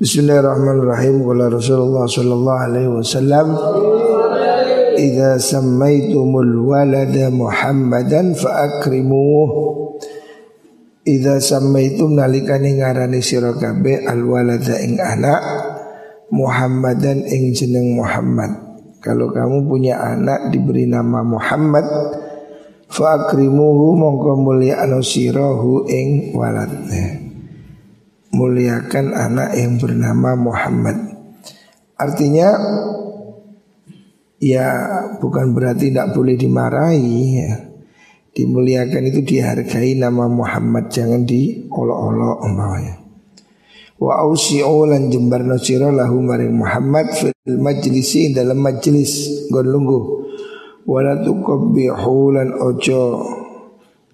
Bismillahirrahmanirrahim. Qala Rasulullah sallallahu alaihi wasallam Idza sammaitumul walada Muhammadan fa akrimuh Idza sammaitum nalikane ngarani sira kabeh al walada ing anak Muhammadan ing jeneng Muhammad. Kalau kamu punya anak diberi nama Muhammad fa akrimuhu mongko sirahu ing waladnya muliakan anak yang bernama Muhammad. Artinya ya bukan berarti tidak boleh dimarahi ya. Dimuliakan itu dihargai nama Muhammad jangan diolok-olok umpamanya. Wa ausi'u lan jembarno sira lahu maring Muhammad fil majlisi dalam majlis nggon lungguh. Wala tuqabbihu lan ojo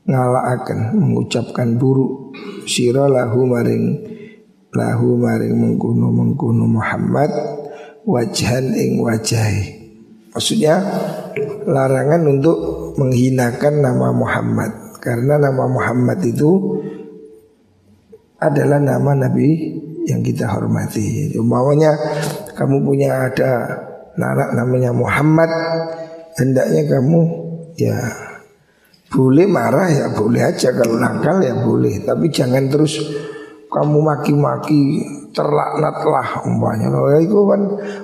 ngalaaken mengucapkan buruk sira lahu maring lahu maring mengkuno mengkuno Muhammad wajhan ing wajai. Maksudnya larangan untuk menghinakan nama Muhammad karena nama Muhammad itu adalah nama Nabi yang kita hormati. Umpamanya kamu punya ada anak namanya Muhammad, hendaknya kamu ya boleh marah ya boleh aja kalau nakal ya boleh, tapi jangan terus kamu maki-maki terlaknatlah umpamanya. Loh, ya itu kan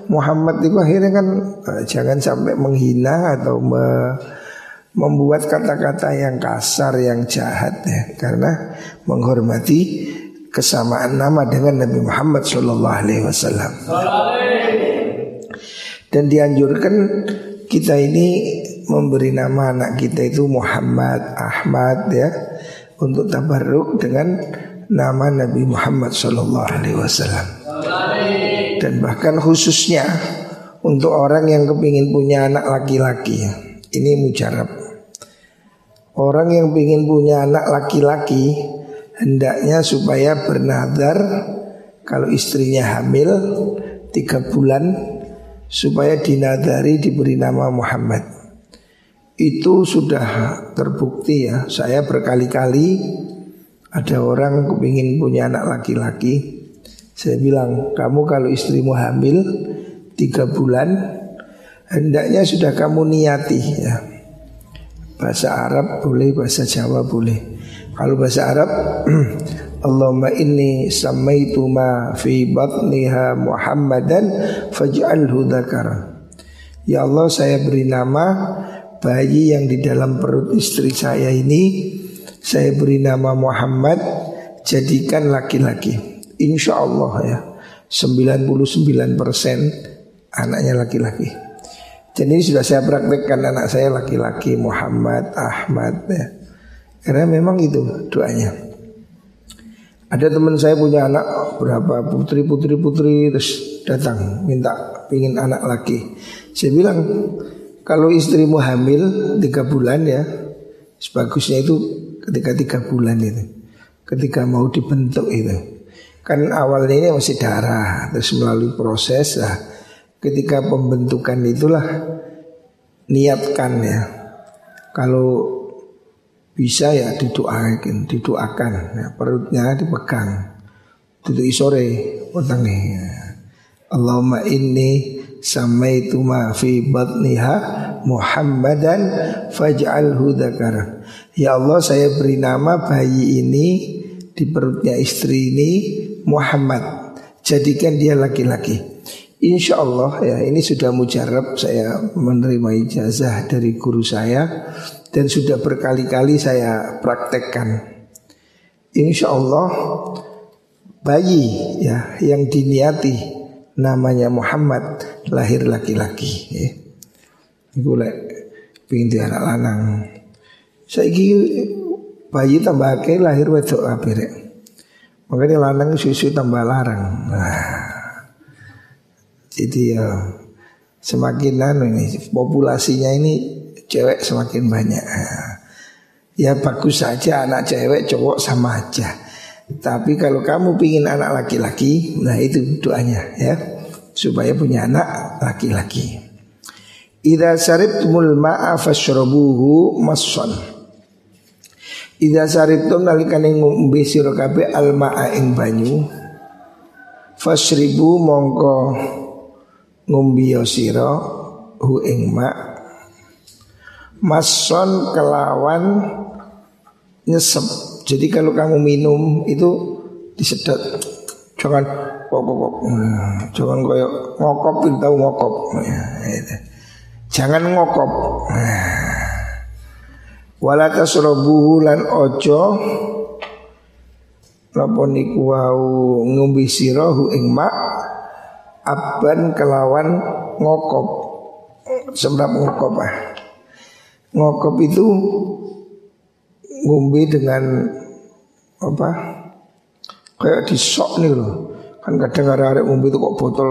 Muhammad itu akhirnya kan eh, jangan sampai menghina atau me, membuat kata-kata yang kasar, yang jahat ya, karena menghormati kesamaan nama dengan Nabi Muhammad Shallallahu Alaihi Wasallam. Dan dianjurkan kita ini memberi nama anak kita itu Muhammad, Ahmad ya untuk tabarruk dengan nama Nabi Muhammad Sallallahu Alaihi Wasallam. Dan bahkan khususnya untuk orang yang kepingin punya anak laki-laki, ini mujarab. Orang yang ingin punya anak laki-laki hendaknya supaya bernadar kalau istrinya hamil tiga bulan supaya dinadari diberi nama Muhammad. Itu sudah terbukti ya. Saya berkali-kali ada orang kepingin punya anak laki-laki. Saya bilang kamu kalau istrimu hamil tiga bulan hendaknya sudah kamu niati ya. Bahasa Arab boleh, bahasa Jawa boleh. Kalau bahasa Arab Allahumma inni samaitu ma fi batniha Muhammadan faj'alhu dzakara. Ya Allah saya beri nama bayi yang di dalam perut istri saya ini saya beri nama Muhammad jadikan laki-laki. Insya Allah ya 99% anaknya laki-laki. Jadi ini sudah saya praktekkan anak saya laki-laki Muhammad Ahmad ya. Karena memang itu doanya. Ada teman saya punya anak berapa putri putri putri terus datang minta pingin anak laki. Saya bilang kalau istrimu hamil tiga bulan ya, sebagusnya itu ketika tiga bulan itu, ketika mau dibentuk itu. Kan awalnya ini masih darah, terus melalui proses lah ketika pembentukan itulah niatkan ya. Kalau bisa ya didoakan, didoakan ya, perutnya dipegang. Duduk sore petangnya. Allahumma inni samaitu ma fi batniha Muhammadan faj'alhu dzakara. Ya Allah saya beri nama bayi ini di perutnya istri ini Muhammad. Jadikan dia laki-laki. Insya Allah ya ini sudah mujarab saya menerima ijazah dari guru saya dan sudah berkali-kali saya praktekkan. Insya Allah bayi ya yang diniati namanya Muhammad lahir laki-laki. Ya. Iku lek pingin anak lanang. Saiki bayi tambah akeh lahir wedok kabeh Makanya lanang susu tambah larang. Nah. Jadi ya semakin anu ini populasinya ini cewek semakin banyak. Ya bagus saja anak cewek cowok sama aja. Tapi kalau kamu pingin anak laki-laki, nah itu doanya ya supaya punya anak laki-laki. Idza saribtumul ma'a fashrabuhu masson. Idza saribtum nalikane ngombe sira kabeh al ma'a ing banyu Fasribu mongko ngumbiyo sira hu ing mak Mason kelawan nyesep. Jadi kalau kamu minum itu disedot. Jangan kok kok kok. Jangan koyo ngokop tahu ngokop. Ya. Jangan ngokop. Wala tasrabuhu lan ojo Napa niku wau ngombe sira ing aban kelawan ngokop. Sebab ngokop ah. Ngokop itu ngombe dengan apa? Kayak disok nih loh. Kan kadang ada ngombe itu kok botol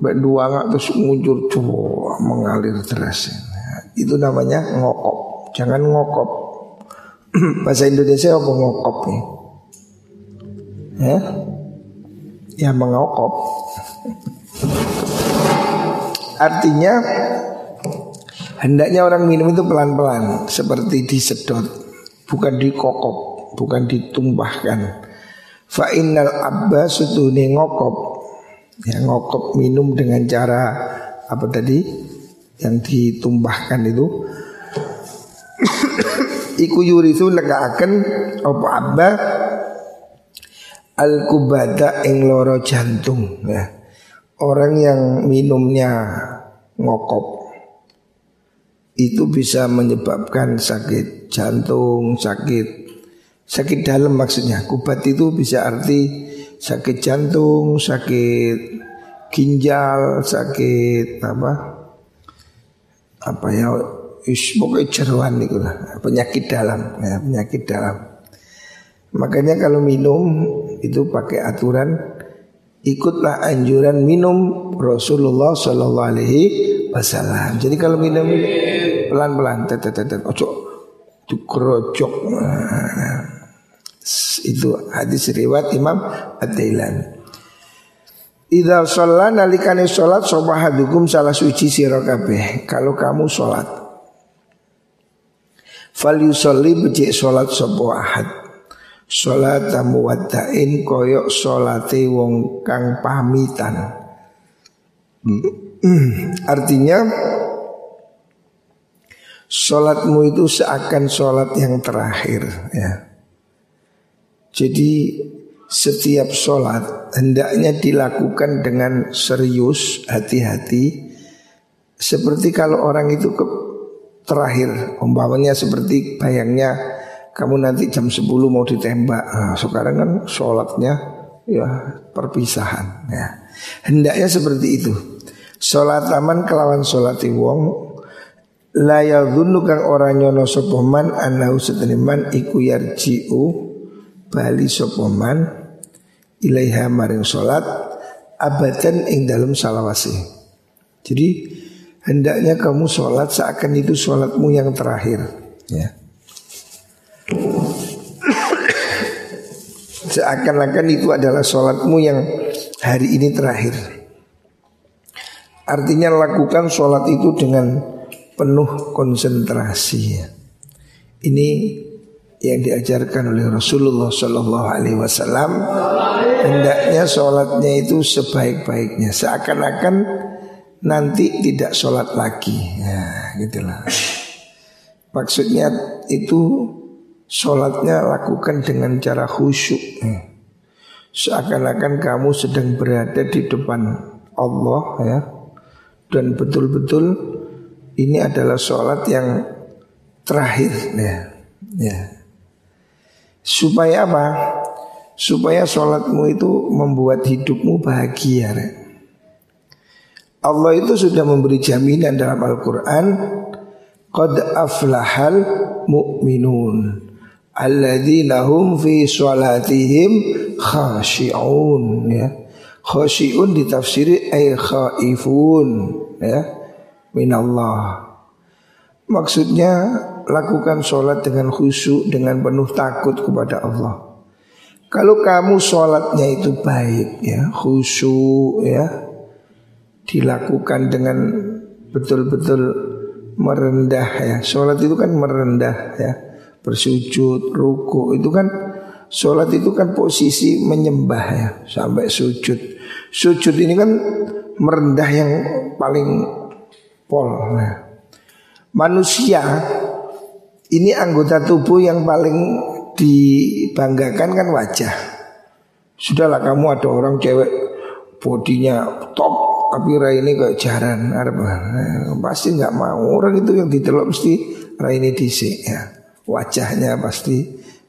mbak dua nggak terus nguncur coba mengalir deras. itu namanya ngokop. Jangan ngokop. Bahasa Indonesia apa ngokop nih? ya, ya mengokop. Artinya hendaknya orang minum itu pelan-pelan seperti disedot, bukan dikokop, bukan ditumpahkan. Fa innal abba sutune ngokop. Ya ngokop minum dengan cara apa tadi yang ditumpahkan itu iku yurisu akan apa abba al kubada ing loro jantung ya. Orang yang minumnya ngokop itu bisa menyebabkan sakit jantung, sakit sakit dalam maksudnya. Kubat itu bisa arti sakit jantung, sakit ginjal, sakit apa? Apa ya? Is pokoknya jeruan itu lah, penyakit dalam, ya, penyakit dalam. Makanya kalau minum itu pakai aturan ikutlah anjuran minum Rasulullah Shallallahu Alaihi Wasallam. Jadi kalau minum pelan-pelan, tetetetet, ojo. Nah, itu hadis riwayat Imam Ad-Dailan. Idza shalla nalikane salat sobahadukum salah suci sira kabeh. Kalau kamu salat fal yusalli becik salat sapa ahad. Sholat muwaddain koyok sholate wong kang pamitan Artinya Sholatmu itu seakan sholat yang terakhir ya. Jadi setiap sholat hendaknya dilakukan dengan serius, hati-hati Seperti kalau orang itu ke terakhir Umpamanya seperti bayangnya kamu nanti jam 10 mau ditembak. Nah, sekarang kan sholatnya ya perpisahan. Ya. Hendaknya seperti itu. Sholat aman kelawan sholat wong la yadhunnu kang ora nyono sapa man annahu seteniman iku yarji'u bali sapa man ilaiha maring salat abadan ing dalam salawasi. Jadi hendaknya kamu sholat seakan itu sholatmu yang terakhir ya. Seakan-akan itu adalah sholatmu yang hari ini terakhir Artinya lakukan sholat itu dengan penuh konsentrasi Ini yang diajarkan oleh Rasulullah Shallallahu Alaihi Wasallam hendaknya sholatnya itu sebaik-baiknya. Seakan-akan nanti tidak sholat lagi. Ya gitulah. Maksudnya itu Sholatnya lakukan dengan cara khusyuk. Seakan-akan kamu sedang berada di depan Allah ya. Dan betul-betul ini adalah sholat yang terakhir ya, ya. Supaya apa? Supaya sholatmu itu membuat hidupmu bahagia. Allah itu sudah memberi jaminan dalam Al-Quran Qad aflahal mu'minun alladzina hum fi sholatihim khashi'un ya. Khashi'un ditafsiri ay khaifun ya minallah. Maksudnya lakukan sholat dengan khusyuk dengan penuh takut kepada Allah. Kalau kamu sholatnya itu baik ya khusyuk ya dilakukan dengan betul-betul merendah ya. Sholat itu kan merendah ya bersujud, ruku itu kan sholat itu kan posisi menyembah ya sampai sujud. Sujud ini kan merendah yang paling pol. Nah, manusia ini anggota tubuh yang paling dibanggakan kan wajah. Sudahlah kamu ada orang cewek bodinya top tapi ini kayak jaran nah, pasti nggak mau. Orang itu yang ditelok mesti ini disi ya. Wajahnya pasti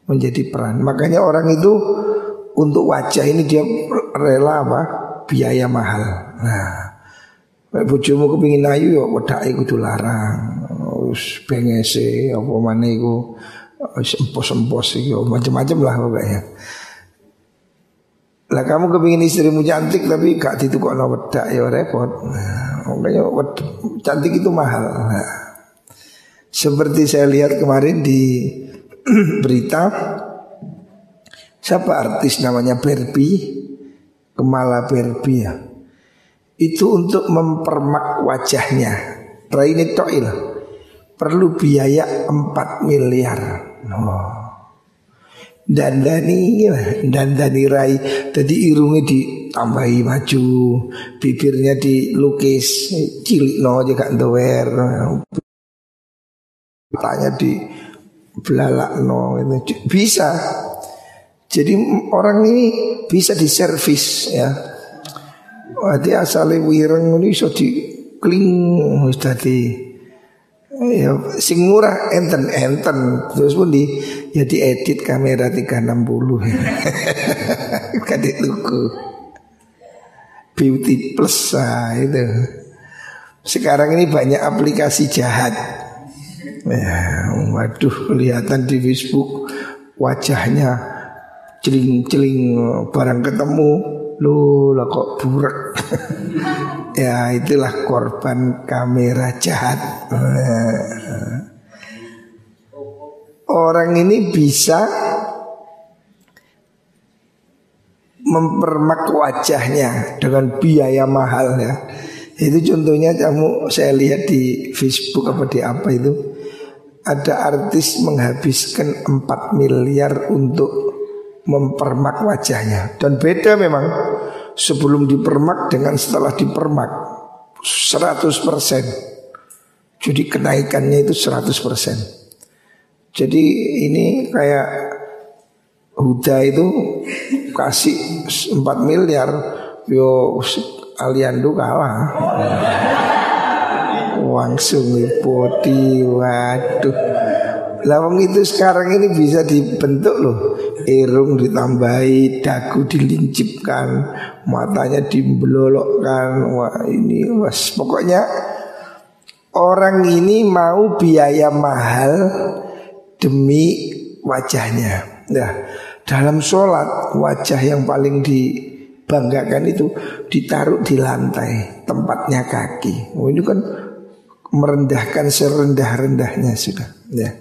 menjadi peran. Makanya orang itu untuk wajah ini dia rela apa? Biaya mahal. Nah bojomu kepingin ayu ya wedake kudu larang wis bengese apa mana iku empos-empos iki macam-macam lah pokoknya. Lah kamu kepingin istrimu cantik tapi gak kok wedak ya repot. Nah, makanya cantik itu mahal. Nah, seperti saya lihat kemarin di berita siapa artis namanya Barbie? Kemala Barbie ya. Itu untuk mempermak wajahnya. Raini Toil perlu biaya 4 miliar. Oh. dan dani dan dani rai. Jadi irungnya ditambahi maju bibirnya dilukis cilik no doer tanya di belalak no itu bisa. Jadi orang ini bisa diservis ya. Wadi asale wireng ini iso di kling dadi ya sing murah enten enten. Terus pun di ya edit kamera 360 kadek luku beauty plus ah, itu. Sekarang ini banyak aplikasi jahat. Ya waduh kelihatan di Facebook wajahnya celing-celing barang ketemu Lu lah kok burak Ya itulah korban kamera jahat Orang ini bisa mempermak wajahnya dengan biaya mahal ya. Itu contohnya kamu saya lihat di Facebook apa di apa itu ada artis menghabiskan 4 miliar untuk mempermak wajahnya. Dan beda memang sebelum dipermak dengan setelah dipermak. 100% jadi kenaikannya itu 100% jadi ini kayak Huda itu kasih 4 miliar yo Aliando kalah. Langsung body waduh. Lawang itu sekarang ini bisa dibentuk loh Irung ditambahi, dagu dilincipkan Matanya dibelolokkan Wah ini was Pokoknya Orang ini mau biaya mahal Demi wajahnya. Nah dalam sholat Wajah yang paling dibanggakan itu Ditaruh di lantai Tempatnya kaki. Oh ini kan merendahkan serendah-rendahnya sudah. Ya.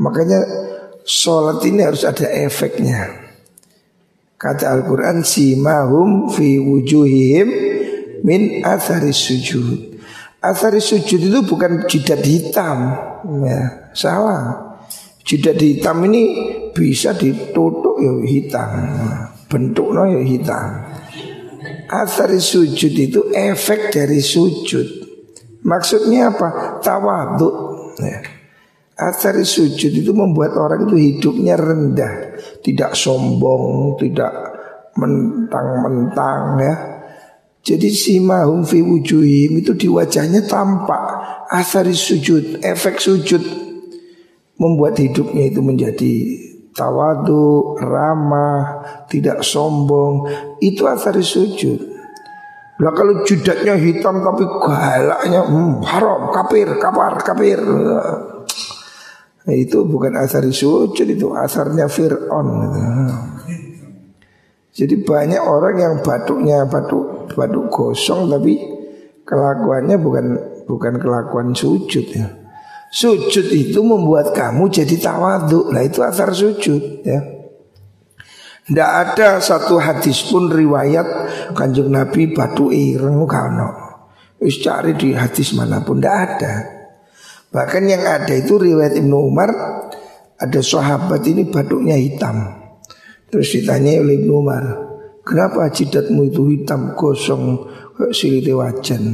Makanya sholat ini harus ada efeknya. Kata Al-Quran Simahum fi wujuhihim min athari sujud Athari sujud itu bukan jidat hitam ya, Salah Jidat hitam ini bisa ditutup ya hitam Bentuknya ya hitam Athari sujud itu efek dari sujud Maksudnya apa? Tawaduk ya. Asari sujud itu membuat orang itu hidupnya rendah. Tidak sombong, tidak mentang-mentang ya. Jadi si mahum fi wujuhim itu di wajahnya tampak. Asari sujud, efek sujud Membuat hidupnya itu menjadi tawadu, ramah, tidak sombong. Itu asari sujud. Lah kalau judatnya hitam tapi galaknya hmm, haram, kafir, kafir. Nah, itu bukan asar sujud itu asarnya Fir'aun Jadi banyak orang yang batuknya batuk batuk gosong tapi kelakuannya bukan bukan kelakuan sujud ya. Sujud itu membuat kamu jadi tawaduk. Nah itu asar sujud ya. Tidak ada satu hadis pun riwayat kanjeng Nabi batu ireng kano. Wis cari di hadis mana pun tidak ada. Bahkan yang ada itu riwayat Ibnu Umar ada sahabat ini batuknya hitam. Terus ditanya oleh Ibnu Umar, Kenapa jidatmu itu hitam gosong kayak wajan?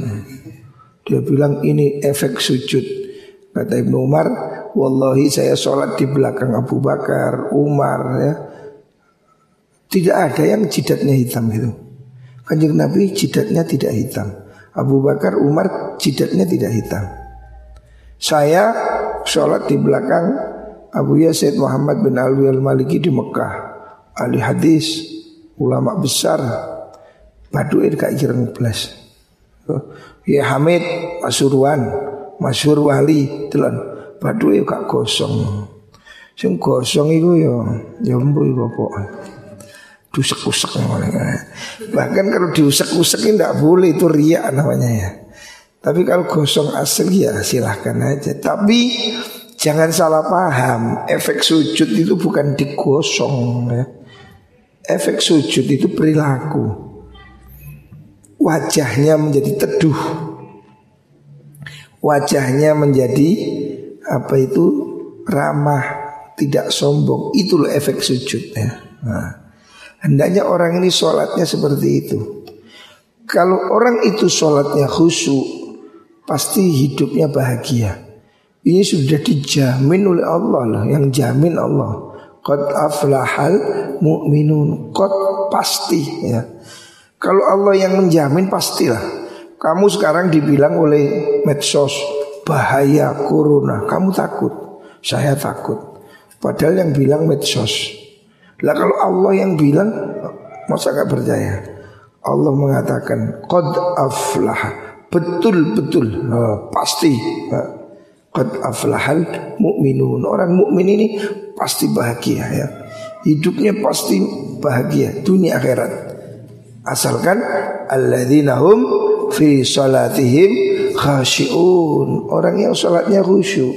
Dia bilang ini efek sujud. Kata Ibnu Umar, wallahi saya sholat di belakang Abu Bakar, Umar ya. Tidak ada yang jidatnya hitam itu. Kanjeng Nabi jidatnya tidak hitam. Abu Bakar, Umar jidatnya tidak hitam. Saya sholat di belakang Abu Yazid Muhammad bin Alwi al-Maliki di Mekah. Ahli hadis, ulama besar. Baduir kak jireng belas Ya Hamid Pasuruan Masyur Wali Telan. Baduir kak kosong Sing kosong itu ya Ya mbu bapak Dusek-usek Bahkan kalau diusek-usek ini tidak boleh Itu riak namanya ya Tapi kalau kosong asli ya silahkan aja Tapi jangan salah paham Efek sujud itu bukan digosong ya efek sujud itu perilaku. Wajahnya menjadi teduh. Wajahnya menjadi apa itu ramah, tidak sombong. Itulah efek sujud ya. Nah, hendaknya orang ini sholatnya seperti itu. Kalau orang itu sholatnya khusyuk, pasti hidupnya bahagia. Ini sudah dijamin oleh Allah lah, yang jamin Allah. Qad aflahal mu'minun Qad pasti ya. Kalau Allah yang menjamin pastilah. Kamu sekarang dibilang oleh medsos Bahaya corona. Kamu takut? Saya takut. Padahal yang bilang medsos. Lah kalau Allah yang bilang Masa gak percaya? Allah mengatakan Qad aflah Betul-betul oh, Pasti Qad aflahal mu'minun Orang mukmin ini pasti bahagia ya. Hidupnya pasti bahagia dunia akhirat. Asalkan alladzina hum fi salatihim khasyiun. Orang yang salatnya khusyuk.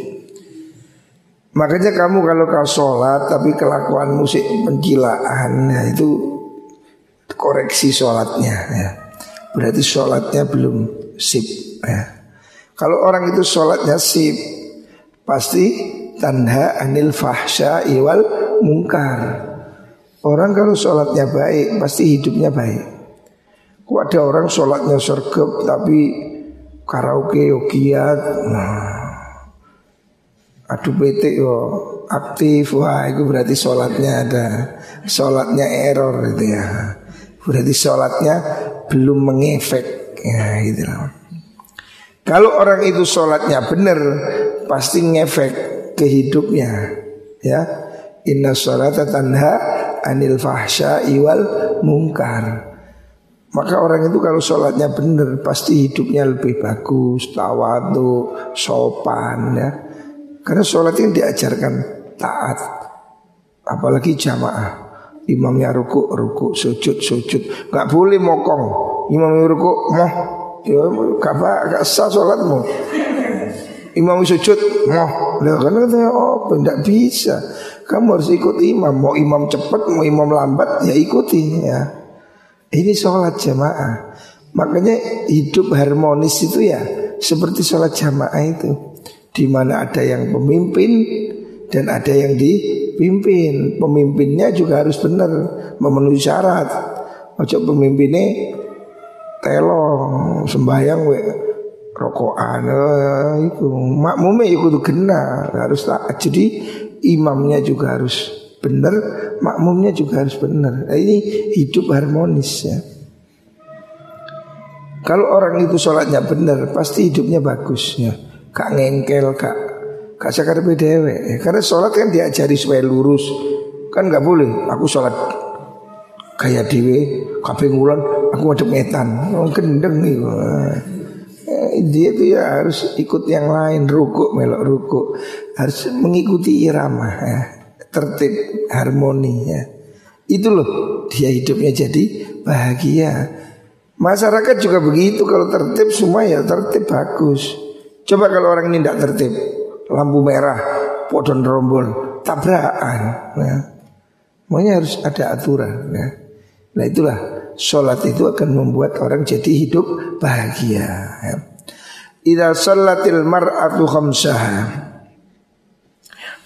Makanya kamu kalau kau sholat tapi kelakuan musik penjilaan ya itu koreksi sholatnya ya. Berarti sholatnya belum sip ya. Kalau orang itu sholatnya sip pasti tanha anil fahsya iwal mungkar. Orang kalau sholatnya baik pasti hidupnya baik. Kok ada orang sholatnya sergap tapi karaoke yogiat, nah, aduh bete yo aktif, wah itu berarti sholatnya ada, sholatnya error gitu ya. Berarti sholatnya belum mengefek, ya gitu lah. Kalau orang itu sholatnya benar pasti ngefek ke hidupnya ya. Inna sholata tanha anil fahsya iwal mungkar maka orang itu kalau sholatnya benar pasti hidupnya lebih bagus tawadu sopan ya. Karena sholat ini diajarkan taat apalagi jamaah. Imamnya ruku ruku sujud sujud nggak boleh mokong imam ruku moh ya gak, gak sah sholatmu Imam sujud, mau lah karena katanya oh tidak bisa. Kamu harus ikut imam. Mau imam cepat, mau imam lambat, ya ikuti ya. Ini sholat jamaah. Makanya hidup harmonis itu ya seperti sholat jamaah itu. Di mana ada yang pemimpin dan ada yang dipimpin. Pemimpinnya juga harus benar memenuhi syarat. Ojo pemimpinnya telong sembahyang we rokokan eh, itu makmumnya itu tuh kena harus taat. Jadi imamnya juga harus benar makmumnya juga harus benar nah, ini hidup harmonis ya. Kalau orang itu sholatnya benar pasti hidupnya bagus ya. Kak ngengkel kak kak sakar dewe ya, karena sholat kan diajari supaya lurus. Kan nggak boleh aku sholat kayak dewe kabeh ngulan aku ngadep metan. Oh, gendeng nih dia itu ya harus ikut yang lain ruku melok ruku harus mengikuti irama ya. Tertib harmoni ya. Itu loh dia hidupnya jadi bahagia. Masyarakat juga begitu. Kalau tertib semua ya tertib bagus. Coba kalau orang ini tidak tertib lampu merah podon rombol tabrakan ya. Maunya harus ada aturan ya. Nah itulah Sholat itu akan membuat orang jadi hidup bahagia ya. Idza sallatil mar'atu khamsaha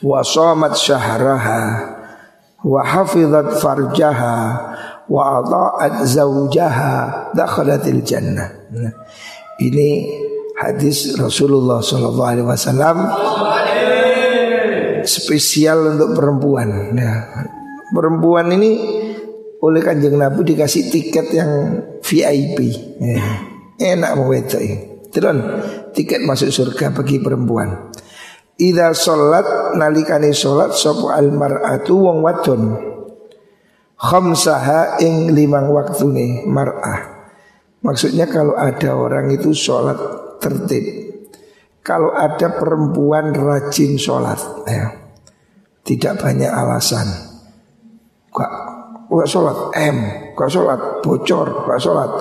wa shamat syahraha wa hafizat farjaha wa ata'at zaujaha dakhalatil jannah. Nah, ini hadis Rasulullah sallallahu alaihi wasallam spesial untuk perempuan ya. Perempuan ini oleh kanjeng Nabi dikasih tiket yang VIP ya. Enak mau wedok Terus tiket masuk surga bagi perempuan. Ida sholat nalikani sholat sopo al mar'atu wong wadon. Khamsaha ing limang waktu nih mar'ah. Maksudnya kalau ada orang itu sholat tertib. Kalau ada perempuan rajin sholat ya, Tidak banyak alasan. Gak, gak sholat. M. Gak sholat. Bocor. Gak sholat.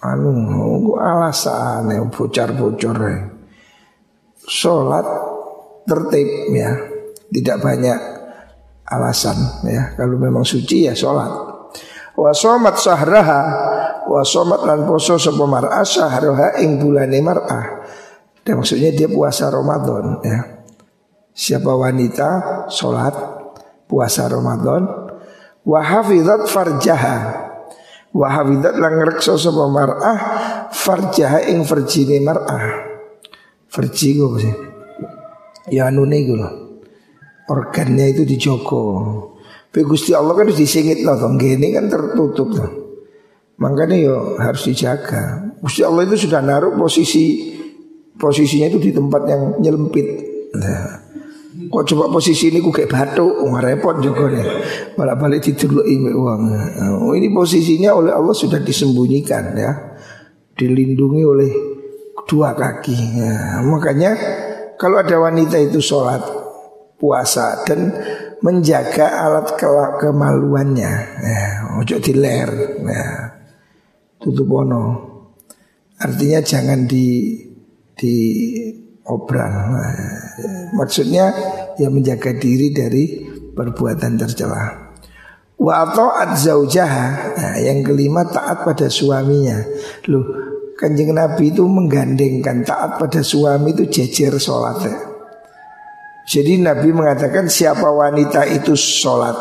Anu alasan ya bocor-bocor sholat tertib ya. Tidak banyak alasan ya. Kalau memang suci ya sholat. Wa somat sahraha wa somat lan poso sapa mar'ah sahraha ing bulane mar'ah. Dan maksudnya dia puasa Ramadan ya. Siapa wanita sholat puasa Ramadan wa hafizat farjaha wa hafizat lan mar'ah farjaha ing farjine mar'ah Verji apa sih? Ya anu gue loh. Organnya itu dijogo. Tapi Gusti Allah kan disingit loh toh. Gini kan tertutup loh. Makanya yo harus dijaga. Gusti Allah itu sudah naruh posisi posisinya itu di tempat yang nyelempit. Nah, kok coba posisi ini ku kayak batu, wah repot juga nih. Malah balik tidur ime uang. Oh, ini posisinya oleh Allah sudah disembunyikan ya, dilindungi oleh dua kaki. Ya, makanya kalau ada wanita itu sholat puasa dan menjaga alat ke kemaluannya, ya, ojo diler, ya, tutup ono. Artinya jangan di di obral. Maksudnya ya menjaga diri dari perbuatan tercela. Wa ta'at. Nah, yang kelima taat pada suaminya. Loh, Kanjeng Nabi itu menggandengkan taat pada suami itu jejer sholat ya. Jadi Nabi mengatakan siapa wanita itu sholat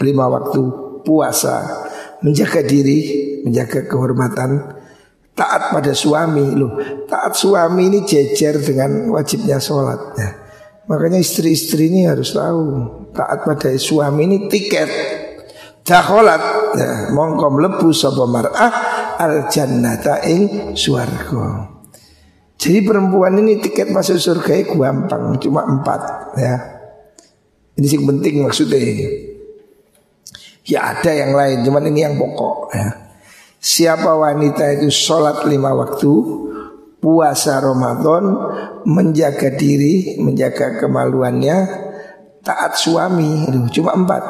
lima waktu puasa menjaga diri menjaga kehormatan taat pada suami loh taat suami ini jejer dengan wajibnya sholat ya. makanya istri-istri ini harus tahu taat pada suami ini tiket Dakholat ya, mongko mlebu sapa mar'ah al jannata ing swarga. Jadi perempuan ini tiket masuk surga gampang, cuma empat ya. Ini sih penting maksudnya. Ya ada yang lain, cuman ini yang pokok ya. Siapa wanita itu sholat lima waktu, puasa Ramadan, menjaga diri, menjaga kemaluannya, taat suami, Aduh, cuma empat.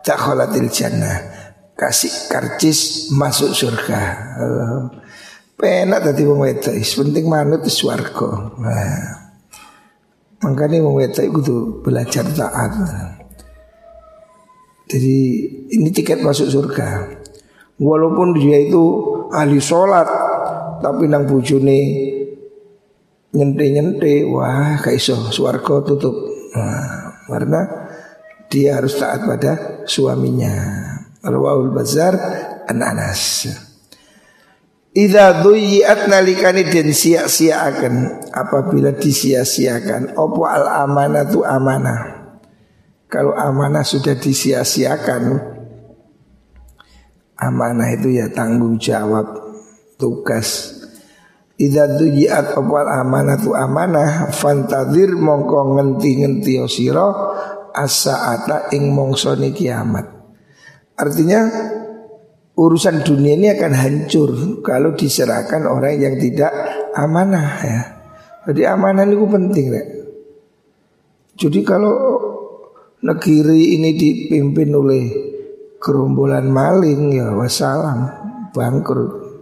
Dakhalatil jannah. Kasih karcis masuk surga. Uh, penak tadi wong wedok penting manut swarga. Nah, makanya wong wedok itu belajar taat. Jadi ini tiket masuk surga walaupun dia itu ahli sholat tapi nang bujune nyente-nyente wah kaiso swarga tutup nah, karena dia harus taat pada suaminya. Rawahul Bazar an Anas. Idza duyiat nalikani den sia-siakan apabila disia-siakan opo al amanah tu amanah. Kalau amanah sudah disia-siakan amanah itu ya tanggung jawab tugas. Idza duyiat opo al amanah tu amanah fantadir mongko ngenti-ngenti sira as-sa'ata ing mongsone kiamat. Artinya urusan dunia ini akan hancur kalau diserahkan orang yang tidak amanah ya. Jadi amanah itu penting ya. Jadi kalau negeri ini dipimpin oleh gerombolan maling ya wassalam bangkrut.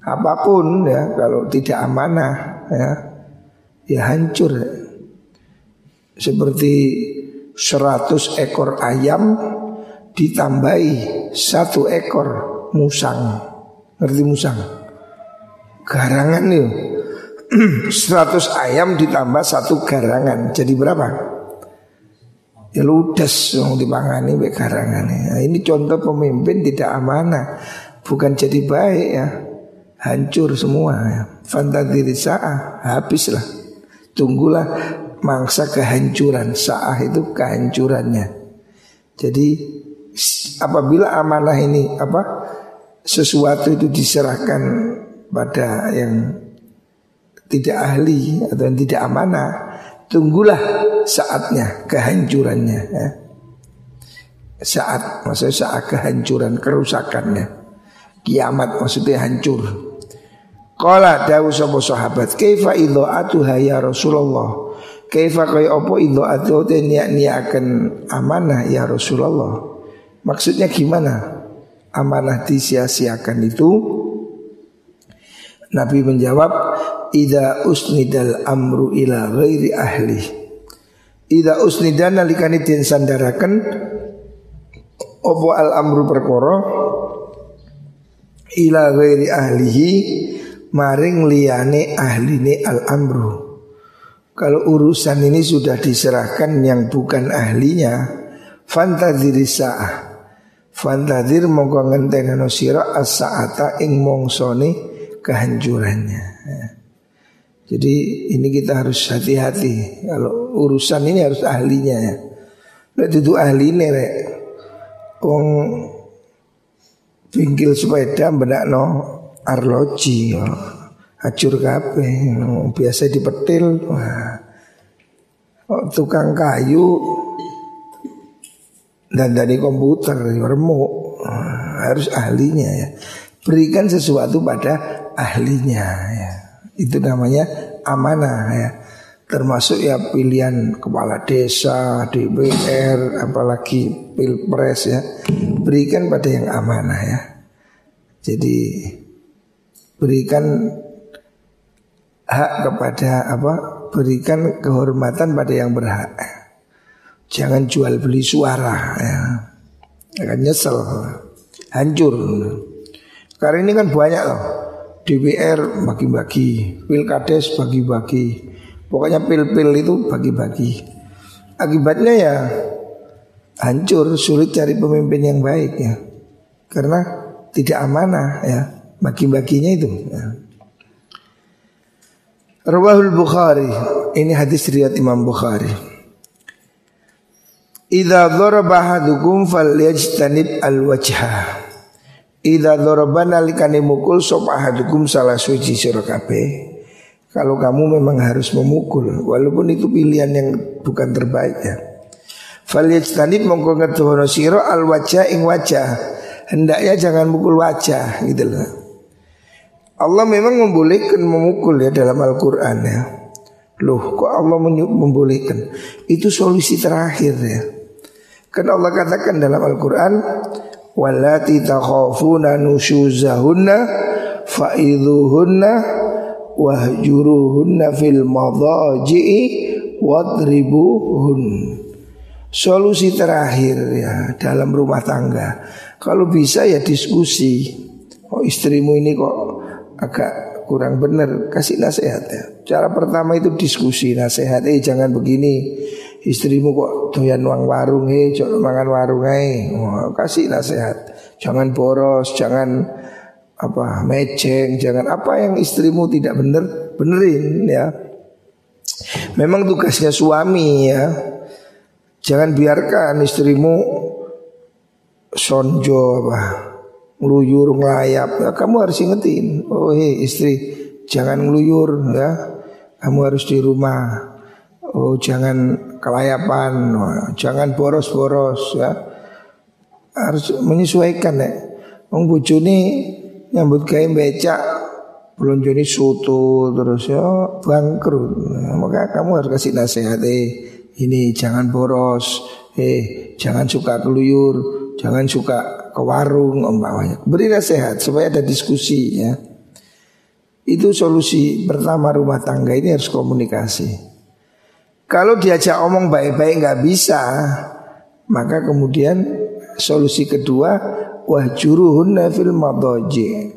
Apa pun ya kalau tidak amanah ya ya hancur ya. Seperti 100 ekor ayam ditambahi satu ekor musang. Ngerti musang? Garangan nih. 100 ayam ditambah satu garangan. Jadi berapa? Ya ludes yang dipangani be garangane. Nah, ini contoh pemimpin tidak amanah, bukan jadi baik ya. Hancur semua ya. Fantadiri sa'ah habislah. Tunggulah mangsa kehancuran. Sa'ah itu kehancurannya. Jadi apabila amanah ini apa sesuatu itu diserahkan pada yang tidak ahli atau yang tidak amanah, tunggulah saatnya kehancurannya. Ya. Saat maksudnya saat kehancuran kerusakannya. Kiamat maksudnya hancur. Kala dawu sapa sahabat, "Kaifa idha'atuha ya Rasulullah?" Kaifa kaya apa idha'atu niat-niakan amanah ya Rasulullah. Maksudnya gimana? Amanah disia-siakan itu Nabi menjawab Ida usnidal amru ila ghairi ahli Ida usnidan nalikani den sandaraken Opo al amru perkoro Ila ghairi ahlihi Maring liyane ahline al amru Kalau urusan ini sudah diserahkan yang bukan ahlinya Fantadiri sa'ah Fantadir mongko ngentengano sira as-sa'ata ing mongsone kehancurannya. Ya. Jadi ini kita harus hati-hati. Kalau urusan ini harus ahlinya ya. Lihat itu ahli rek. Wong pinggil sepeda benak no arloji ya. Hacur kape biasa dipetil wah. Tukang kayu dan dari komputer remuk harus ahlinya ya berikan sesuatu pada ahlinya ya itu namanya amanah ya. Termasuk ya pilihan kepala desa, DPR, apalagi pilpres ya. Berikan pada yang amanah ya. Jadi berikan hak kepada apa? Berikan kehormatan pada yang berhak. Jangan jual beli suara ya. Akan nyesel, hancur. Karena ini kan banyak loh DPR bagi-bagi, pilkades bagi-bagi, pokoknya pil-pil itu bagi-bagi. Akibatnya ya hancur, sulit cari pemimpin yang baik ya, karena tidak amanah ya, bagi-baginya itu. Ya. Rawahul Bukhari, ini hadis riwayat Imam Bukhari. Idza daraba ahadukum falyajtanib al-wajha. Ida doroban alikani mukul sop ahadukum salah suci sira Kalau kamu memang harus memukul walaupun itu pilihan yang bukan terbaik ya. Falyajtanib mongko ngedono sira al wajah ing wajah. Hendaknya jangan mukul wajah gitu loh. Allah memang membolehkan memukul ya dalam Al-Qur'an ya. Loh kok Allah membolehkan Itu solusi terakhir ya Kan Allah katakan dalam Al-Quran Walati takhafuna nusyuzahunna Fa'idhuhunna Wahjuruhunna fil madaji'i Wadribuhun. Solusi terakhir ya dalam rumah tangga. Kalau bisa ya diskusi. Oh istrimu ini kok agak kurang benar Kasih nasihat ya. Cara pertama itu diskusi nasihat Eh jangan begini istrimu kok doyan uang warung he jangan makan warung he oh, kasih nasihat. Jangan boros jangan apa meceng jangan apa yang istrimu tidak benar benerin ya. Memang tugasnya suami ya. Jangan biarkan istrimu sonjo apa ngeluyur ngelayap. Ya, kamu harus ingetin oh hei istri jangan ngeluyur ya. Kamu harus di rumah. Oh jangan kelayapan, jangan boros-boros ya. Harus menyesuaikan ya. Wong bojone nyambut gawe becak belum jadi soto terus ya bangkrut. Maka kamu harus kasih nasihat eh ini jangan boros, eh jangan suka keluyur, jangan suka ke warung umpamanya. Beri nasihat supaya ada diskusi ya. Itu solusi pertama rumah tangga ini harus komunikasi. Kalau diajak omong baik-baik nggak bisa, maka kemudian solusi kedua wahjuruhunna fil madaji.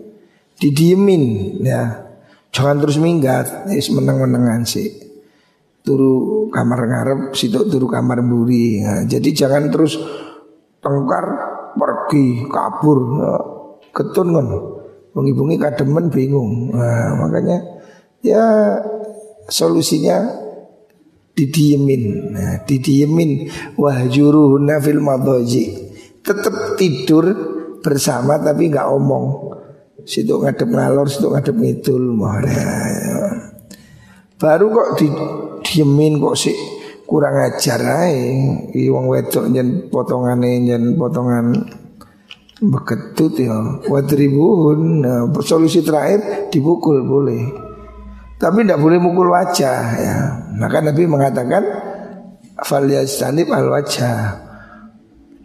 Didiemin ya. Jangan terus minggat, is meneng-menengan sih. turu kamar ngarep, situ turu kamar buri. Nah, jadi jangan terus tengkar pergi kabur nah, ketun kan. Bungi-bungi kademen bingung. Nah, makanya ya solusinya didiemin. Nah, didiemin wahjuruhunna fil madhaji. Tetap tidur bersama tapi nggak omong. Situ ngadep ngalor, situ ngadep ngidul. Baru kok di diemin kok sih kurang ajar ae. Wong wedok nyen potongane nyen potongan beketut ya. Wadribuhun. Nah, solusi terakhir dipukul boleh. Tapi tidak boleh mukul wajah ya. Maka Nabi mengatakan falyastanib al wajah.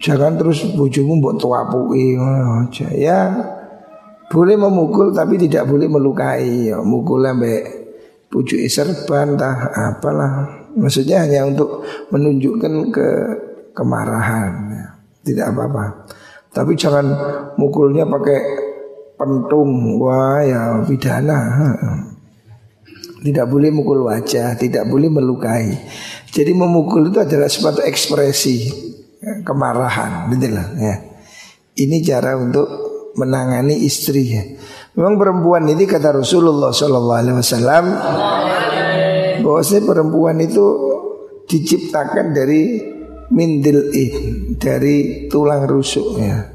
Jangan terus bujumu buat tuapui aja ya. Boleh memukul tapi tidak boleh melukai ya. Mukul sampai pucuk serban tah apalah maksudnya hanya untuk menunjukkan ke kemarahan ya. tidak apa-apa tapi jangan mukulnya pakai pentung wah ya pidana tidak boleh mukul wajah tidak boleh melukai jadi memukul itu adalah suatu ekspresi ya, kemarahan gitu lah ya ini cara untuk menangani istri ya Memang perempuan ini kata Rasulullah Sallallahu Alaihi Wasallam bahwasanya perempuan itu diciptakan dari mindil dari tulang rusuk ya.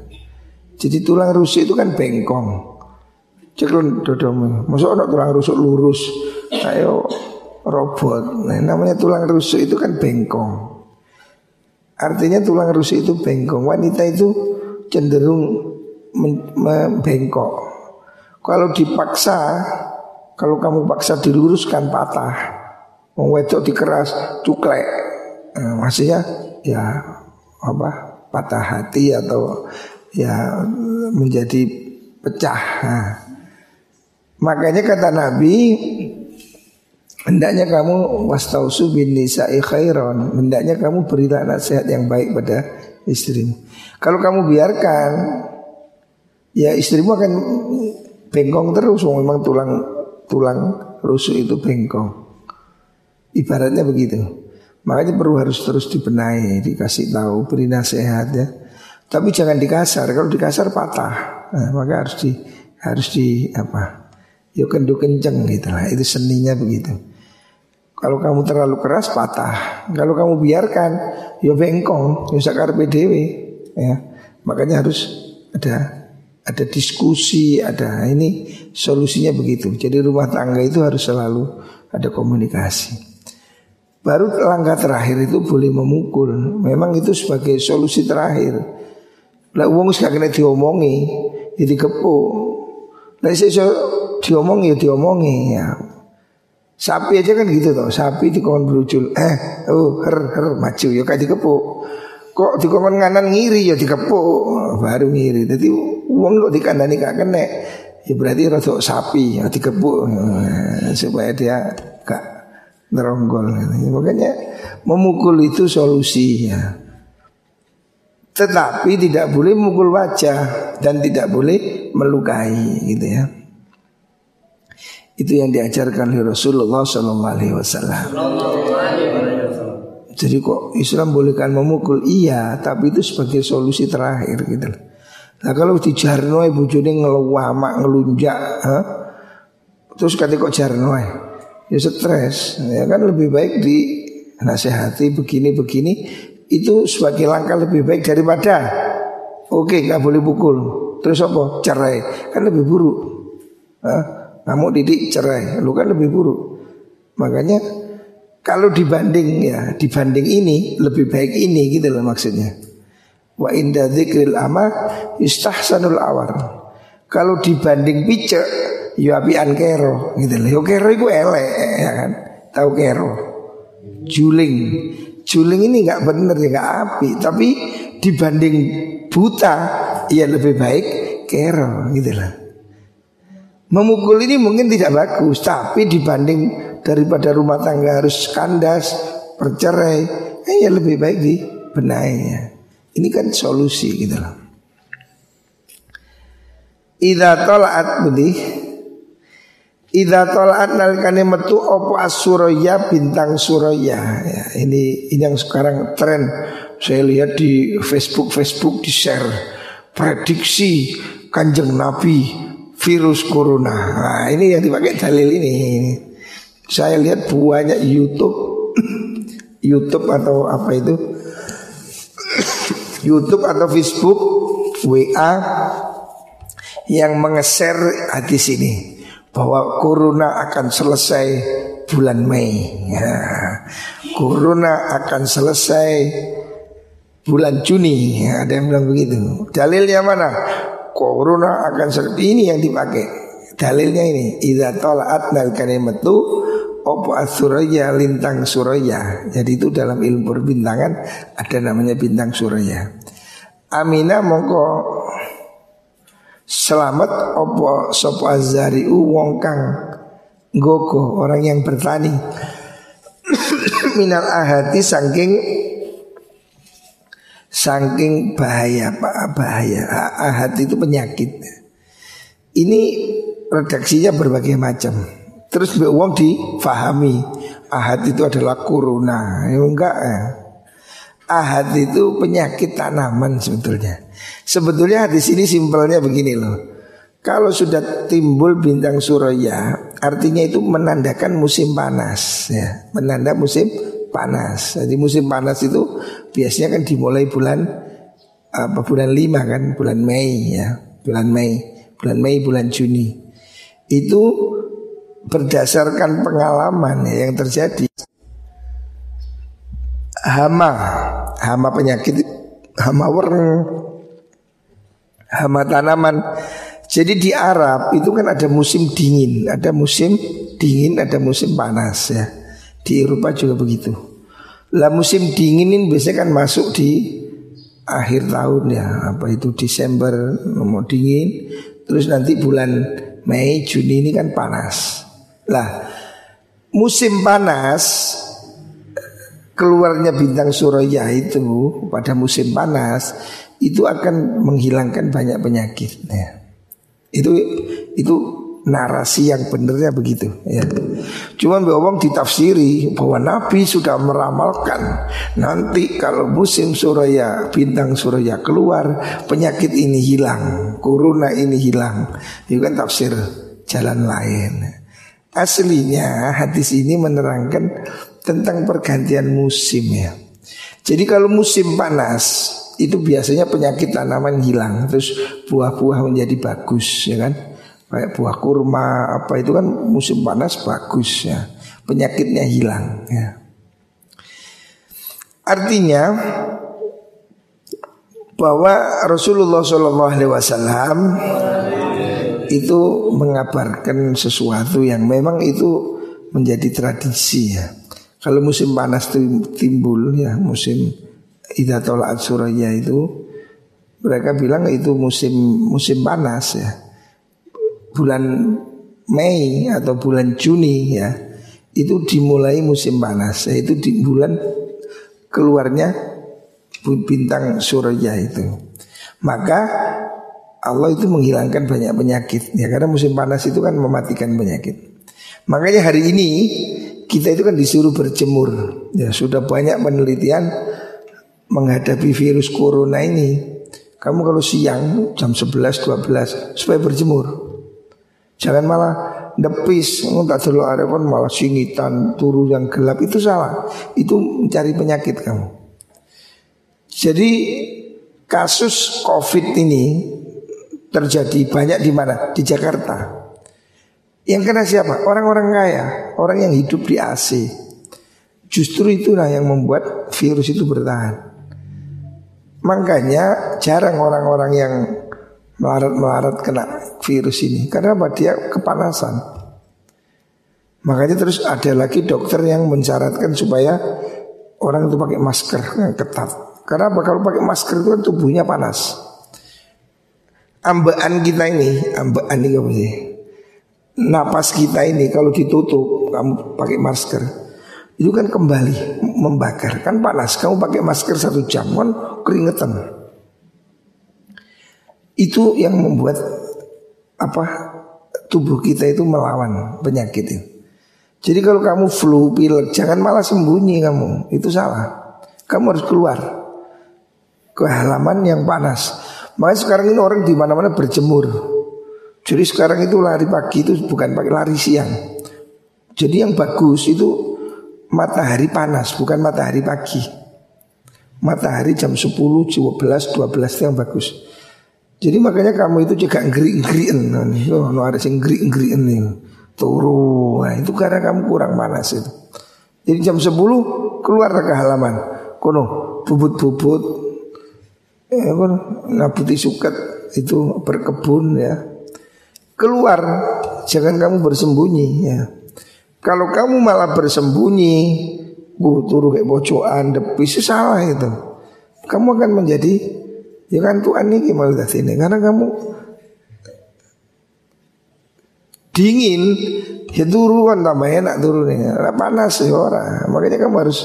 Jadi tulang rusuk itu kan bengkong. Ceklon dodomu. Masuk ada tulang rusuk lurus. Ayo robot. Nah, namanya tulang rusuk itu kan bengkong. Artinya tulang rusuk itu bengkong. Wanita itu cenderung membengkok. Kalau dipaksa, kalau kamu paksa diluruskan patah. Mau wedok dikeras, cuklek. Eh, maksudnya ya apa? Patah hati atau ya menjadi pecah. Nah, makanya kata Nabi Hendaknya kamu wastausu bin nisa'i khairan Hendaknya kamu berilah nasihat yang baik pada istrimu Kalau kamu biarkan Ya istrimu akan bengkong terus memang tulang tulang rusuk itu bengkong. Ibaratnya begitu. Makanya perlu harus terus dibenahi, dikasih tahu, beri nasihat ya. Tapi jangan dikasar. Kalau dikasar patah. Nah, maka harus di harus di apa? Yuk kendu kenceng gitu lah. Itu seninya begitu. Kalau kamu terlalu keras patah. Kalau kamu biarkan, ya bengkong, ya sakar PDW. Ya, makanya harus ada ada diskusi, ada ini solusinya begitu. Jadi rumah tangga itu harus selalu ada komunikasi. Baru langkah terakhir itu boleh memukul. Memang itu sebagai solusi terakhir. Lah uang gak kena diomongi, jadi ya kepo. Lah saya diomongi ya diomongi ya. Sapi aja kan gitu toh, sapi di kawan berujul, eh, oh, her her maju ya kayak dikepo. Kok di kawan nganan ngiri ya dikepo, baru ngiri. Jadi Uang kok dikandani gak kena Ya berarti rasa sapi ya dikepuk eh, supaya dia gak neronggol. Makanya memukul itu solusinya. Tetapi tidak boleh memukul wajah dan tidak boleh melukai gitu ya. Itu yang diajarkan oleh Rasulullah Sallallahu Alaihi Wasallam. Jadi kok Islam bolehkan memukul iya, tapi itu sebagai solusi terakhir gitu. Nah kalau di jarno bujune ngeluwamak ngelunjak, ha? terus kata kok jarno ya stres, ya kan lebih baik di nasihati begini-begini itu sebagai langkah lebih baik daripada oke nggak boleh pukul terus apa cerai kan lebih buruk Hah? Kamu didik cerai lu kan lebih buruk makanya kalau dibanding ya dibanding ini lebih baik ini gitu loh maksudnya Wa inda dzikril ama istahsanul awar. Kalau dibanding picek ya apian kero gitu loh. Yo kero iku elek ya kan. Tahu kero. Juling. Juling ini nggak bener ya nggak api, tapi dibanding buta ya lebih baik kero gitu lah. Memukul ini mungkin tidak bagus, tapi dibanding daripada rumah tangga harus kandas, bercerai, eh, ya lebih baik dibenahi ya. Ini kan solusi gitu loh. Ida tolaat budi Ida tolaat nalikane metu opo asuroya bintang suroya. Ya, ini ini yang sekarang tren. Saya lihat di Facebook Facebook di share prediksi kanjeng Nabi virus corona. Nah, ini yang dipakai dalil ini. Saya lihat banyak YouTube YouTube atau apa itu YouTube atau Facebook WA yang mengeser hadis ini bahwa corona akan selesai bulan Mei. Ya. Corona akan selesai bulan Juni. Ya, ada yang bilang begitu. Dalilnya mana? Corona akan selesai. Ini yang dipakai. Dalilnya ini. Idza tala'at nal kalimatu opo asuraya lintang suraya. Jadi itu dalam ilmu perbintangan ada namanya bintang suraya. Amina mongko Selamat opo sopo azariu wong kang gogo orang yang bertani minal ahati saking saking bahaya pak bahaya. Ahad itu penyakit. Ini redaksinya berbagai macam. Terus wong difahami ahad itu adalah corona. Ya enggak ya. Ahad itu penyakit tanaman sebetulnya. Sebetulnya hadis ini simpelnya begini loh. Kalau sudah timbul bintang suraya, artinya itu menandakan musim panas ya, menanda musim panas. Jadi musim panas itu biasanya kan dimulai bulan apa bulan lima kan, bulan Mei ya, bulan Mei, bulan Mei, bulan Juni. Itu berdasarkan pengalaman ya, yang terjadi hama, hama penyakit, hama warna, hama tanaman. Jadi di Arab itu kan ada musim dingin, ada musim dingin, ada musim panas ya. Di Eropa juga begitu. Lah musim dingin ini biasanya kan masuk di akhir tahun ya, apa itu Desember mau dingin, terus nanti bulan Mei, Juni ini kan panas. Lah musim panas keluarnya bintang suraya itu pada musim panas itu akan menghilangkan banyak penyakit. Ya. Itu itu narasi yang benernya begitu ya. Cuman Bawang ditafsiri bahwa Nabi sudah meramalkan nanti kalau musim suraya bintang suraya keluar penyakit ini hilang, corona ini hilang. Itu kan tafsir jalan lain. Aslinya hadis ini menerangkan tentang pergantian musim ya. Jadi kalau musim panas itu biasanya penyakit tanaman hilang, terus buah-buah menjadi bagus ya kan. Kayak buah kurma apa itu kan musim panas bagus ya. Penyakitnya hilang ya. Artinya bahwa Rasulullah SAW itu mengabarkan sesuatu yang memang itu menjadi tradisi ya. Kalau musim panas timbul ya musim Ida tolak suraya itu mereka bilang itu musim musim panas ya bulan Mei atau bulan Juni ya itu dimulai musim panas yaitu di bulan keluarnya bintang surya itu maka Allah itu menghilangkan banyak penyakit ya karena musim panas itu kan mematikan penyakit makanya hari ini kita itu kan disuruh berjemur. Ya sudah banyak penelitian menghadapi virus corona ini. Kamu kalau siang jam 11 12 supaya berjemur. Jangan malah depis, terlalu ada pun malah singitan, turu yang gelap itu salah. Itu mencari penyakit kamu. Jadi kasus Covid ini terjadi banyak di mana? Di Jakarta. Yang kena siapa? Orang-orang kaya, orang yang hidup di AC. Justru itulah yang membuat virus itu bertahan. Makanya jarang orang-orang yang melarat-melarat kena virus ini. Karena apa? Dia kepanasan. Makanya terus ada lagi dokter yang mensyaratkan supaya orang itu pakai masker yang ketat. Karena apa? Kalau pakai masker itu kan tubuhnya panas. Ambaan kita ini, ambaan ini apa sih? napas kita ini kalau ditutup kamu pakai masker itu kan kembali membakar kan panas kamu pakai masker satu jam kan keringetan itu yang membuat apa tubuh kita itu melawan penyakit itu. Jadi kalau kamu flu, pilek, jangan malah sembunyi kamu. Itu salah. Kamu harus keluar ke halaman yang panas. Makanya sekarang ini orang di mana-mana berjemur. Jadi sekarang itu lari pagi itu bukan pakai lari siang. Jadi yang bagus itu matahari panas, bukan matahari pagi. Matahari jam 10, 12, 12 itu yang bagus. Jadi makanya kamu itu juga ngeri-ngeriin. Oh, ada yang ngeri-ngeriin nih turu. Nah, itu karena kamu kurang panas itu. Jadi jam 10 keluar ke halaman. Kono bubut-bubut ya kono nabuti suket itu berkebun ya. Keluar, jangan kamu bersembunyi ya. Kalau kamu malah bersembunyi, bu turu kayak bocokan, depis salah itu. Kamu akan menjadi ya kan Tuhan ini gimana ini karena kamu dingin ya turun kan tambah enak turunnya. Panas ya orang makanya kamu harus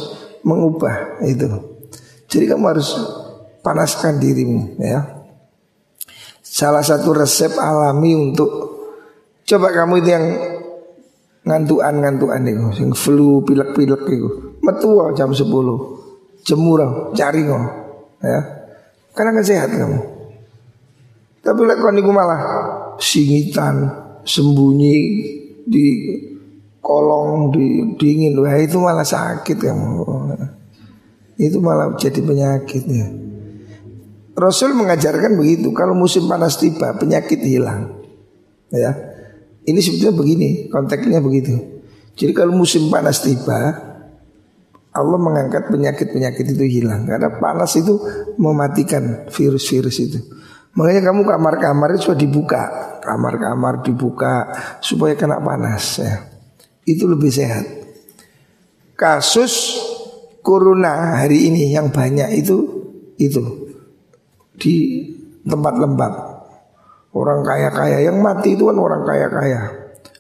mengubah itu. Jadi kamu harus panaskan dirimu ya. Salah satu resep alami untuk coba kamu itu yang ngantuan ngantuan itu. Yang flu pilek pilek itu. Metu jam 10 jemur cari ya karena kan sehat kamu. Tapi lek like, malah singitan sembunyi di kolong di dingin. Wah itu malah sakit kamu. Itu malah jadi penyakit ya. Rasul mengajarkan begitu kalau musim panas tiba penyakit hilang. Ya. Ini sebetulnya begini konteksnya begitu. Jadi kalau musim panas tiba Allah mengangkat penyakit-penyakit itu hilang. Karena panas itu mematikan virus-virus itu. Makanya kamu kamar-kamar itu sudah dibuka. Kamar-kamar dibuka Supaya kena panas ya. Itu lebih sehat. Kasus Corona hari ini yang banyak itu Itu. Di tempat lembab. Orang kaya-kaya Yang mati itu kan orang kaya-kaya.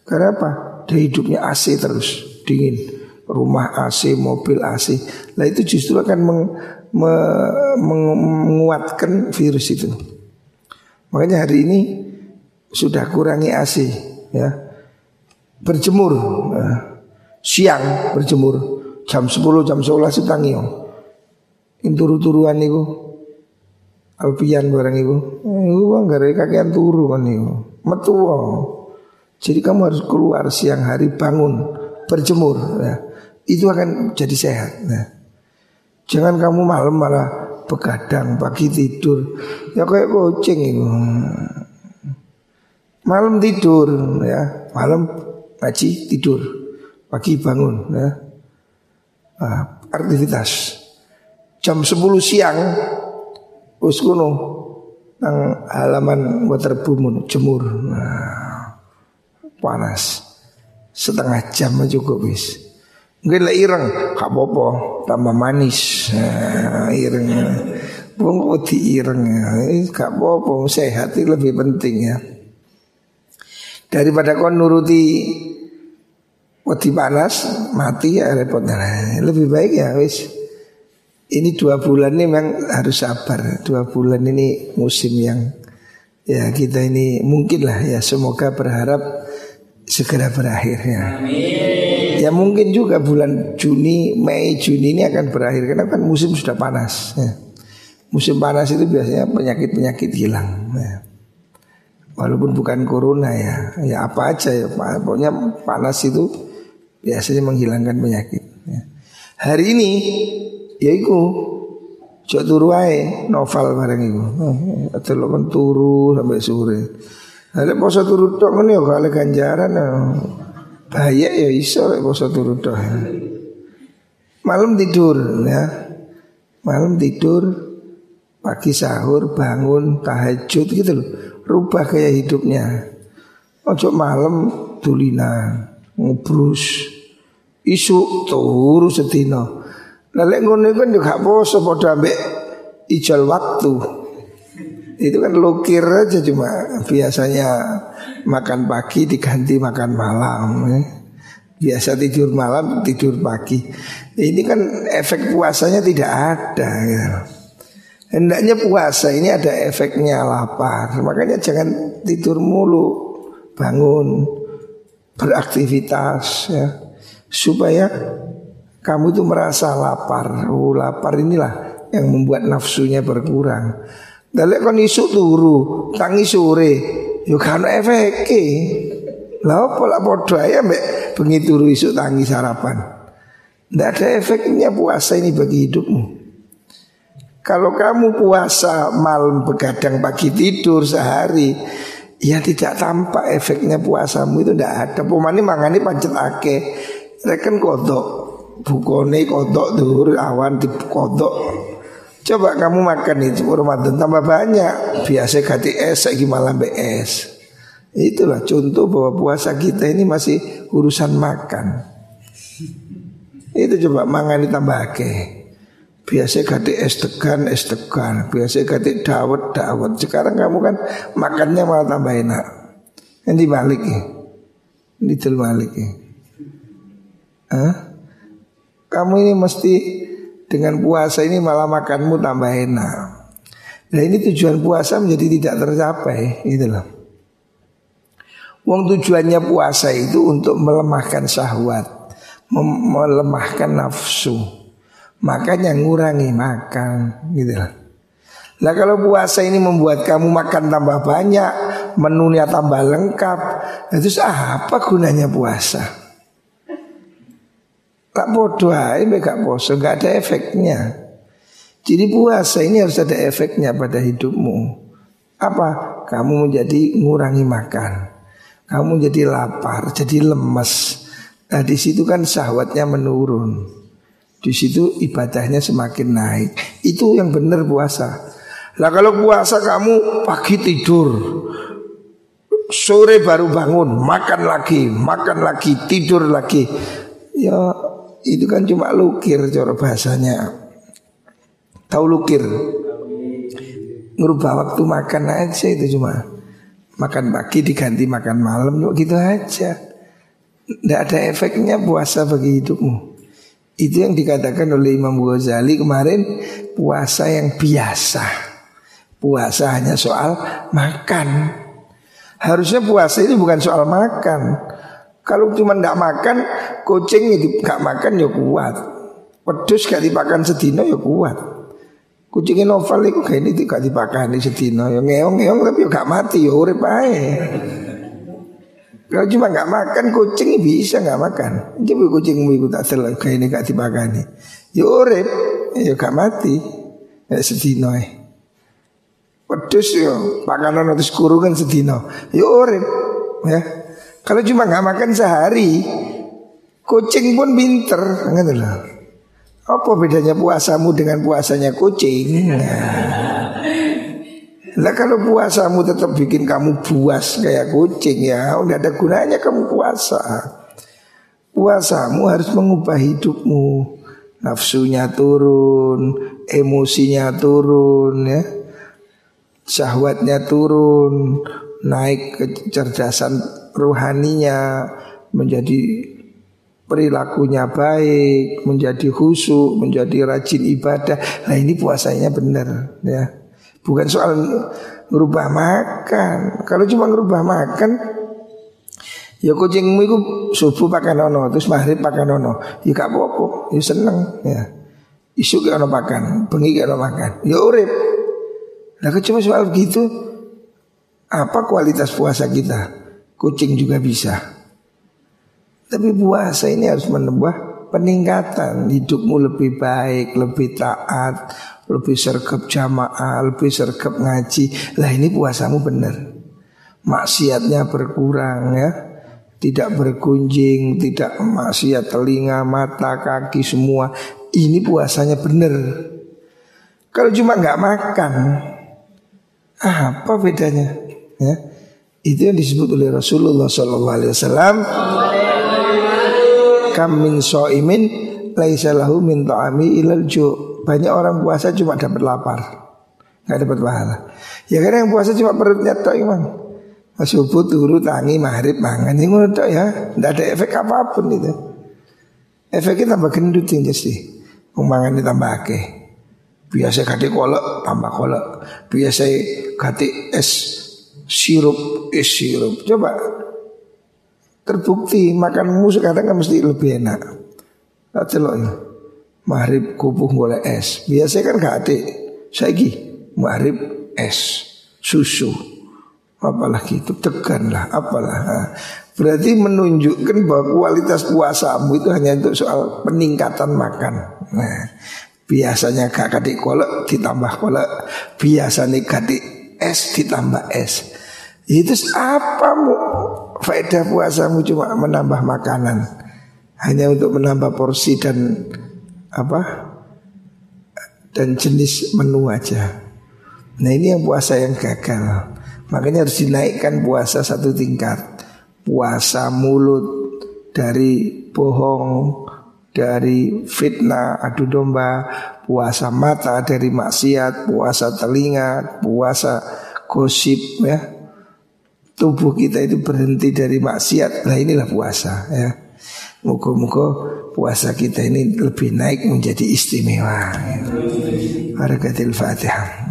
Karena apa? Dia hidupnya AC terus Dingin Rumah AC, mobil AC Nah itu justru akan meng, me, meng, menguatkan virus itu Makanya hari ini sudah kurangi AC ya. Berjemur ya. siang berjemur jam 10 jam 11 tangio. Inturu-turuan niku. Alpian barang ibu. Iku gara kakean turu kan. Metu. Jadi kamu harus keluar siang hari bangun berjemur ya. Itu akan jadi sehat. Ya. Jangan kamu malam malah begadang pagi tidur. Ya kayak kucing itu. Malam tidur ya. Malam ngaji tidur. Pagi bangun ya. Nah, aktivitas. Jam 10 siang wis kuno nang halaman waterboom jemur. Nah, panas. Setengah jam cukup wis Mungkin lah ireng, gak tambah manis. Nah, ireng. Wong di ireng, gak apa sehat itu lebih penting ya. Daripada kau nuruti wedi panas, mati ya repot. Nah, lebih baik ya wis. Ini dua bulan ini memang harus sabar. Dua bulan ini musim yang ya kita ini mungkin lah ya semoga berharap segera berakhir ya. Amin. Ya mungkin juga bulan Juni, Mei, Juni ini akan berakhir karena kan musim sudah panas. Ya. Musim panas itu biasanya penyakit-penyakit hilang. Ya. Walaupun bukan corona ya, ya apa aja ya. Pokoknya panas itu biasanya menghilangkan penyakit. Ya. Hari ini, ya itu Jok turu ae novel bareng. Delok kan turu sampai sore. Ada poso turu tok ngene ya gak ganjaran. Ya. Bahaya ya iso poso turu dah. Malam tidur ya. Malam tidur, pagi sahur, bangun, tahajud gitu loh. Rubah kayak hidupnya. Ojo malam tulina, ngubrus. Isu turu setino. Lalek ngono kan juga poso padha ambek ijal waktu. Itu kan lukir aja cuma biasanya makan pagi diganti makan malam. Ya. Biasa tidur malam tidur pagi. Ini kan efek puasanya tidak ada. Ya. Hendaknya puasa ini ada efeknya lapar. Makanya jangan tidur mulu. bangun, beraktivitas ya. Supaya kamu itu merasa lapar. Oh, lapar inilah yang membuat nafsunya berkurang. Dalek kon isu turu, tangi sore, yo kan efek Lah apa lah padha ya mbek bengi turu isu tangi sarapan. Tidak ada efeknya puasa ini bagi hidupmu. Kalau kamu puasa malam begadang pagi tidur sehari, ya tidak tampak efeknya puasamu itu tidak ada. Pemani mangani pancet ake, reken kodok, bukone kodok dur awan di kodok. Coba kamu makan itu Ramadan tambah banyak. Biasa ganti es, lagi malam es. Itulah contoh bahwa puasa kita ini masih urusan makan. Itu coba mangan ditambah ke. Biasa ganti es tekan, es tekan. Biasa ganti dawet, dawet. Sekarang kamu kan makannya malah tambah enak. Ini balik ya. Ini balik ya. Hah? Kamu ini mesti dengan puasa ini malah makanmu tambah enak. Nah ini tujuan puasa menjadi tidak tercapai, gitu loh. Wong tujuannya puasa itu untuk melemahkan syahwat, melemahkan nafsu. Makanya ngurangi makan, gitu loh. Nah kalau puasa ini membuat kamu makan tambah banyak, menunya tambah lengkap, itu apa gunanya puasa? Tak bodoh aja gak poso Gak ada efeknya. Jadi puasa ini harus ada efeknya pada hidupmu. Apa? Kamu menjadi ngurangi makan. Kamu jadi lapar, jadi lemes. Nah di situ kan syahwatnya menurun. Di situ ibadahnya semakin naik. Itu yang benar puasa. Lah kalau puasa kamu pagi tidur Sore baru bangun Makan lagi, makan lagi, tidur lagi. Ya itu kan cuma lukir cara bahasanya. Tahu lukir? Ngerubah waktu makan aja itu cuma makan pagi diganti makan malam gitu aja. Tidak ada efeknya puasa bagi hidupmu. Itu yang dikatakan oleh Imam Ghazali kemarin puasa yang biasa. Puasa hanya soal makan. Harusnya puasa itu bukan soal makan. Kalau cuma tidak makan, kucing itu gak makan ya kuat. Wedus gak dipakan sedino ya kuat. Kucingnya novel itu kayak ini gak dipakan sedino ya ngeong-ngeong tapi ya gak mati ya urip aja. Kalau cuma gak makan kucing bisa gak makan. Coba kucingmu itu tak selalu kayak ini gak dipakan Ya urip ya gak mati. Ya sedino ya. Wedus ya pakanan terus kurungan sedino. Ya urip ya. Kalau cuma nggak makan sehari, kucing pun pinter, gitu loh. Apa bedanya puasamu dengan puasanya kucing? Nah, kalau puasamu tetap bikin kamu buas kayak kucing ya, udah ada gunanya kamu puasa. Puasamu harus mengubah hidupmu. Nafsunya turun, emosinya turun ya. Syahwatnya turun, naik kecerdasan ruhaninya menjadi perilakunya baik, menjadi khusyuk, menjadi rajin ibadah. Nah ini puasanya benar ya. Bukan soal ngerubah makan. Kalau cuma ngerubah makan Ya kucingmu itu subuh pakai nono Terus maghrib pakai nono Ya gak apa-apa Ya seneng ya Isu gak ono makan Bengi gak ono makan Ya urip Nah cuma soal begitu Apa kualitas puasa kita Kucing juga bisa. Tapi puasa ini harus menambah peningkatan hidupmu lebih baik, lebih taat, lebih sergap jamaah, lebih sergap ngaji. Lah ini puasamu benar. Maksiatnya berkurang ya. Tidak berkunjing, tidak maksiat telinga, mata, kaki semua. Ini puasanya benar. Kalau cuma nggak makan, apa bedanya? Ya. Itu yang disebut oleh Rasulullah Sallallahu Alaihi Wasallam. Kam min so'imin laisa lahu min ta'ami ilal ju. Banyak orang puasa cuma dapat lapar, nggak dapat pahala. Ya karena yang puasa cuma perutnya tok imam. Subuh turu tangi maghrib mangan ini ngono tok ya, tidak ada efek apa pun itu. Efeknya tambah gendut yang jadi. Pembangan ditambah akeh. Biasa kati kolok tambah kolok. Biasa kati es sirup es sirup. Coba terbukti makanmu sekarang kan mesti lebih enak. Tak celok ya. Maghrib kupuh boleh es. Biasanya kan gak ada. Saiki maghrib es, susu. Apalagi itu tegan lah, apalah. Berarti menunjukkan bahwa kualitas puasamu itu hanya untuk soal peningkatan makan. Nah, biasanya gak kadik kolak ditambah kolak, biasanya kadik es ditambah es. Itu apa mu faedah puasamu cuma menambah makanan hanya untuk menambah porsi dan apa dan jenis menu aja. Nah ini yang puasa yang gagal. Makanya harus dinaikkan puasa satu tingkat. Puasa mulut dari bohong, dari fitnah, adu domba, puasa mata dari maksiat, puasa telinga, puasa gosip ya tubuh kita itu berhenti dari maksiat. Nah inilah puasa ya. Muka-muka puasa kita ini lebih naik menjadi istimewa. Harakatil Fatihah.